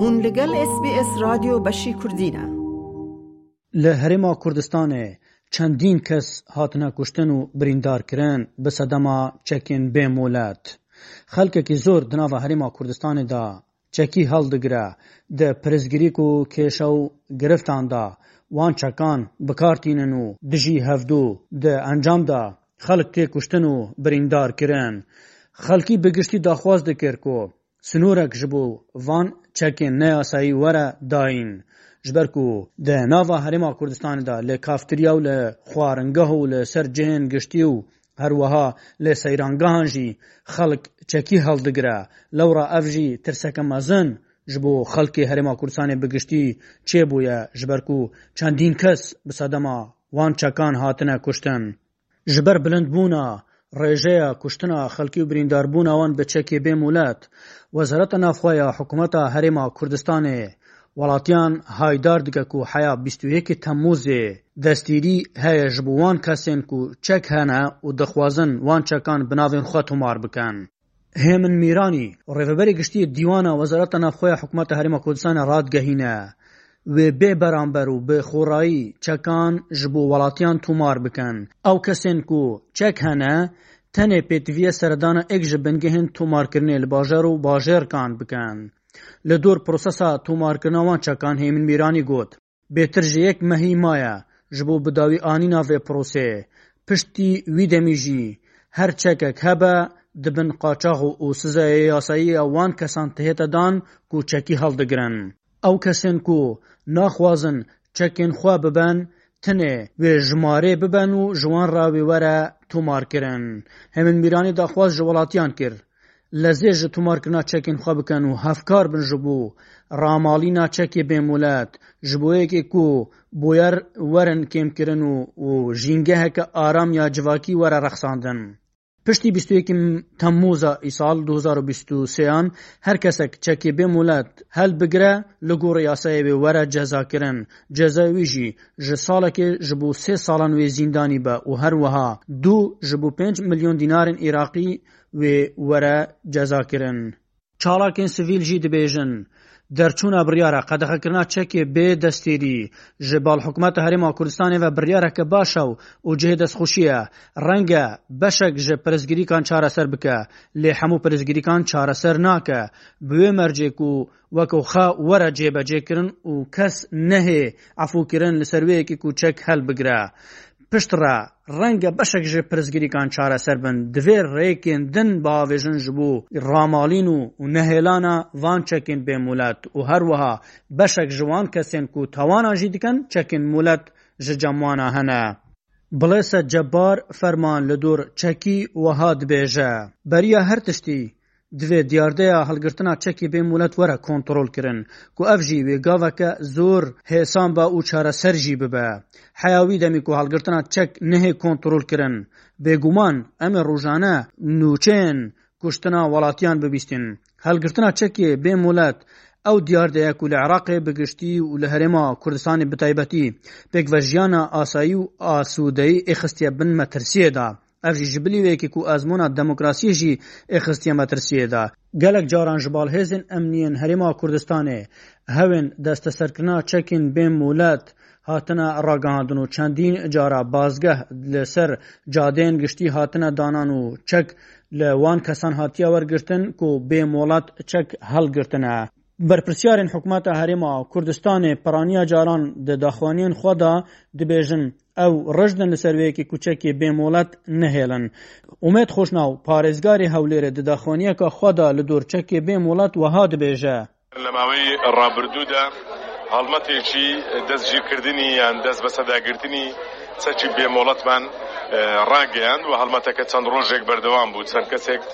Hûn li gel SBS Radio beşî kurdî ne. Li Herêma Kurdistanê çendîn kes hatine kuştin û birîndarkirin bi sedema çekên bêmolet. Xelkekî zor di nava Herêma Kurdistanê de çekî hildigire, di pirsgirîk û kêşe û giriftan de wan çekan bikar tînin û dijî hevdû di encam de xelk tê kuştin û birîndar kirin. Xelkî bi giştî daxwaz dikir ku sinûrek ji bo van çekên neyasayî were dayîn ji ber ku di nava Herêma Kurdistanê de li kaftirya û li xwaringeh û li ser cihên giştî û Her wiha li seyrangehan jî xelk çekî hildigire. Lewra ev jî tirseke mezin ji bo xelkê Herêma Kurdistanê bi giştî çêbûye ji ber ku çendîn kes bi sedema wan çekan hatine kuştin. Ji ber bilindbûna rêjeya kuştina xelkî û birîndarbûna wan bi çekê bêmolet, Wezareta Navxwe ya Hikûmeta Herêma Kurdistanê Welatiyan haydar dike ku heya bîst û yekê Temmûzê destgîrî heye ji bo wan kesên ku çek hene û dixwazin wan çekan bi navên xwe tomar bikin. Hêmin Mîranî, Rêveberê Giştî yê Dîwana Wezareta Navxwe ya Hikûmeta Herêma Kurdistanê radigehîne, wê bê beramber û bi xorayî çekan ji bo welatiyan tomar bikin. Ew kesên ku çek hene tenê pêtiviye seredana ek ji bingehên tomarkirinê li bajar û bajêrkan bikin. Li dor prosesa tomarkirina wan çekan Hêmin Mîranî got, Bêtir ji yek mehî maye ji bo bidawî anîna vê proseyê. Piştî wî demî jî her çekek hebe di bin qaçax û sizayê yasayî ya wan kesan tihête dan ku çekî hildigirin. Ew kesên ku naxwazin Çekên xwe biben tinê wê jimarê biben û ji wan re wê were tomarkirin. Hemîn Mîranî daxwaz ji welatiyan kir, lezê ji tomarkirina çekên xwe bikin û hevkar bin ji bo ramalîna çekê bêmolet, ji bo yekê ku boyer werin kêmkirin û û jîngeheke aram ya civakî were rexsandin. Piştî bîst û yekî Temûza îsal du hezar û bîst û sê an her kesek çekê bê molet helbigire li gorî yasayê wê were cezakirin. Cezayê wî jî ji salekê ji bo sê salan wê zîndanî be û her wiha du ji bo pênc milyon dînarên îraqî wê were cezakirin. Çalakên sivîl jî dibêjin, derçûna biryara qedexekirina çekê bê destêrî ji bal hikûmeta Herêma Kurdistanê ve biryareke baş e û cihê destxweşî ye. Renge beşek ji pirsgirîkan çareser bike, lê hemû pirsgirîkan çareser nake. Bi wê mercê ku weke xwe were cêbecêkirin û kes nehê efûkirin li ser wê yekê ku çek helbigire. Pişt re renge beşek ji pirsgirîkan çareser bin, divê rêkên din biavêjin ji bo ramalîn û nehêlana van çekên bê molet û her wiha beşek ji wan kesên ku tawanan jî dikin çekên molet ji cem wana hene. Bilêse Cebar Ferman li dor çekî wiha dibêje, Beriya her tiştî Divê diyardeya hilgirtina çekê bê molet were kontrolkirin ku ev jî wê gaveke zor hêsan be û çareser jî bibe. Heya wî demê ku hilgirtina çek nehê kontrolkirin, bêguman em ê rojane nûçeyên kuştina welatiyan bibîstin. Hilgirtina çekê bê molet ew diyardeye ku li Iraqê bi giştî û li Herêma Kurdistanê bi taybetî pêkvejiyana asayî û asûdeyî ê xistiye bin metirsiyê de. Ev jî ji bilî wê yekê ku ezmûna demokrasiyê jî ê xistiye metirsiyê de. Gelek caran ji balhêzên emnî yên Herêma Kurdistanê, hewên desteserkirina çekên bê molet hatine ragihandin û çendîn cara bazgeh li ser cadeyên giştî hatine danan û çek li wan kesan hatiye wergirtin ku bê molet çek hilgirtine. Berpirsyarên Hikûmeta Herêma Kurdistanê piraniya caran di daxuyaniyên xwe de dibêjin, ew rij din li ser wê yekê kûçekê bê molet nehêlin. Umêd Xoşnaw, parêzgarê Hewlêrê di daxuyaniyeke xwe de li dorçekê bê molet wiha dibêje. Li mavê rabirdû de helmetê çî, destgîrkirdinî yan destbesedagirtinî çekî bê molet man rageyand û helmeteke çend rojek berdewam bû. Çend kesek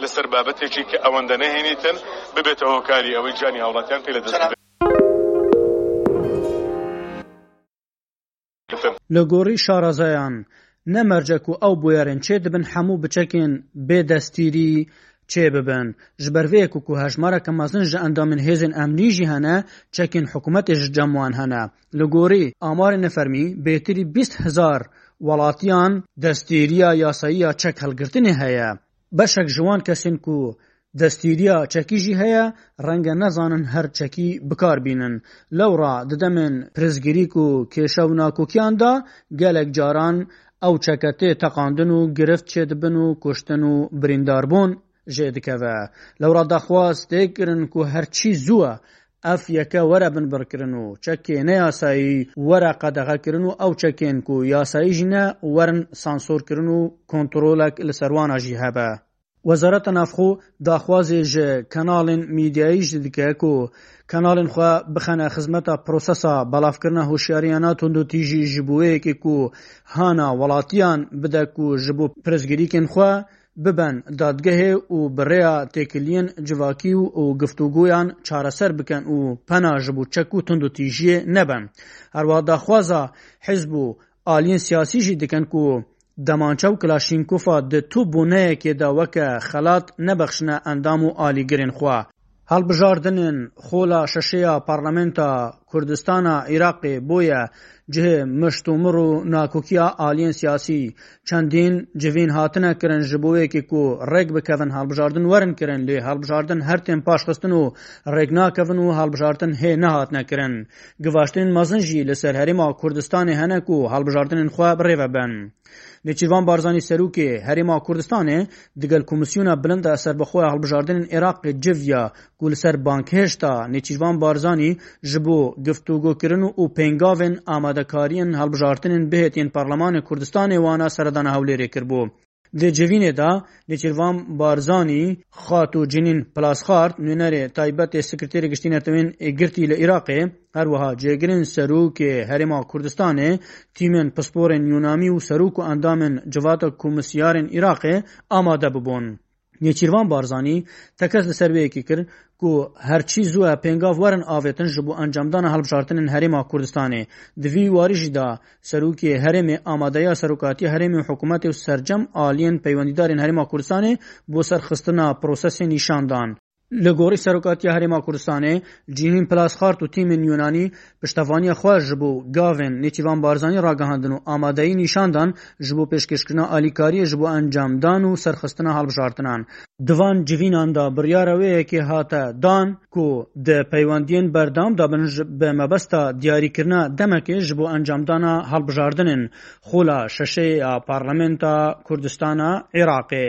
li ser babetêkî ke ewende nehênî tin, bibête hokarî ewê canî hawlatiyan pê li dest bibe. Li gorî şarazayan, ne merce ku ew bûyerên çê dibin hemû bi çekên bê destgîrî çê bibin. Ji ber vê yek û ku hejmareke mezin ji endamên hêzên emnî jî hene, çekên hikûmetê ji cem wan hene. Li gorî amarên nefermî, bêtirî bîst hezar welatiyan destgîriya yasayî ya çek hilgirtinê heye. Beşek ji wan kesên ku destgîriya çekî jî heye, renge nezanin her çekî bikar bînin. Lewra di demên pirsgirîk û kêşa û nakokiyan de gelek caran ew çeke tê teqandin û girift çêdibin û kuştin û birîndarbûn. jê dikeve. Lewra daxwaz tê kirin ku her çî zû e ev yeke were binbirkirin û çekê neyasayî were qedexekirin û ew çekên ku yasayî jî ne werin sansorkirin û kontrolek li ser wan a jî hebe. Wezareta Navxwe daxwazê ji kanalên mîdyayî jî dike ku kanalên xwe bixene xizmeta prosesa belavkirina hoşyariya na tundûtîjî ji bo wê yekê ku hana welatiyan bide ku ji bo pirsgirîkên xwe biben dadgehê û bi rêya têkiliyên civakî û giftûgoyan çareser bikin û pena ji bo çek û tundûtîjiyê nebin. Herwiha daxwaza hizb û aliyên siyasî jî dikin ku demançe û kilaşînkofa di tu boneyekê de weke xelat nebexşine endam û alîgirên xwe. Hilbijardinên xola şeşê ya Parlamenta Kurdistana Iraqê bûye cihê miştomir û nakokiya aliyên siyasî. Çendîn civîn hatine kirin ji bo wê yekê ku rêk bikevin hilbijardin werin kirin lê hilbijardin her tên paşxistin û rêk nakevin û hilbijartin hê nehatine kirin. Givaştinên mezin jî li ser herêma Kurdistanê hene ku hilbijardinên xwe birêve bin. Nêçîrvan Barzanî Serokê Herêma Kurdistanê digel Komîsyona Bilind a Serbixwe ya Hilbijartinên Iraqê civ ya ku li ser banghêşta Nêçîrvan Barzanî ji bo giftogokirin û pêngavên amadekariyên hilbijartinên bihêt yên Parlemanê Kurdistanê wana seredana Hewlêrê kiribû. Di civînê de Nêçîrvan Barzanî, Xatu Cinîn Plasxart, nûnerê taybet ê Sekreterê Giştî Neteweyên Yekgirtî li Iraqê, Her wiha Cêgirên Serokê Herêma Kurdistanê, tîmên pisporên Yûnamî û serok û endamên Civata Komîsyarên Iraqê amade bibûn. Nêçîrvan Barzanî tekez li ser wê yekê kir ku her çî zû e pêngav werin avêtin ji bo encamdana hilbijartinên Herêma Kurdistanê. Di vî warî jî de Serokê Herêmê amadeya Serokatiya Herêmê û Hikûmetê û sercem aliyên peywendîdarên Herêma Kurdistanê bo serxistina prosesê nîşan dan. Li gorî Serokatiya Herêma Kurdistanê, Cîhîn Plasxart û tîmên Yûnanî piştevaniya xwe ji bo gavên Nêçîrvan Barzanî ragihandin û amadeyî nîşan dan ji bo pêşkêşkirina alîkariyê ji bo encamdan û serxistina hilbijartinan. Di van civînan de biryara wê yekê hate dan ku di peywendiyên berdewam de bin bi mebesta diyarîkirina demekê ji bo encamdana hilbijardinên Xola Şeşê ya Parlamenta Kurdistana Iraqê.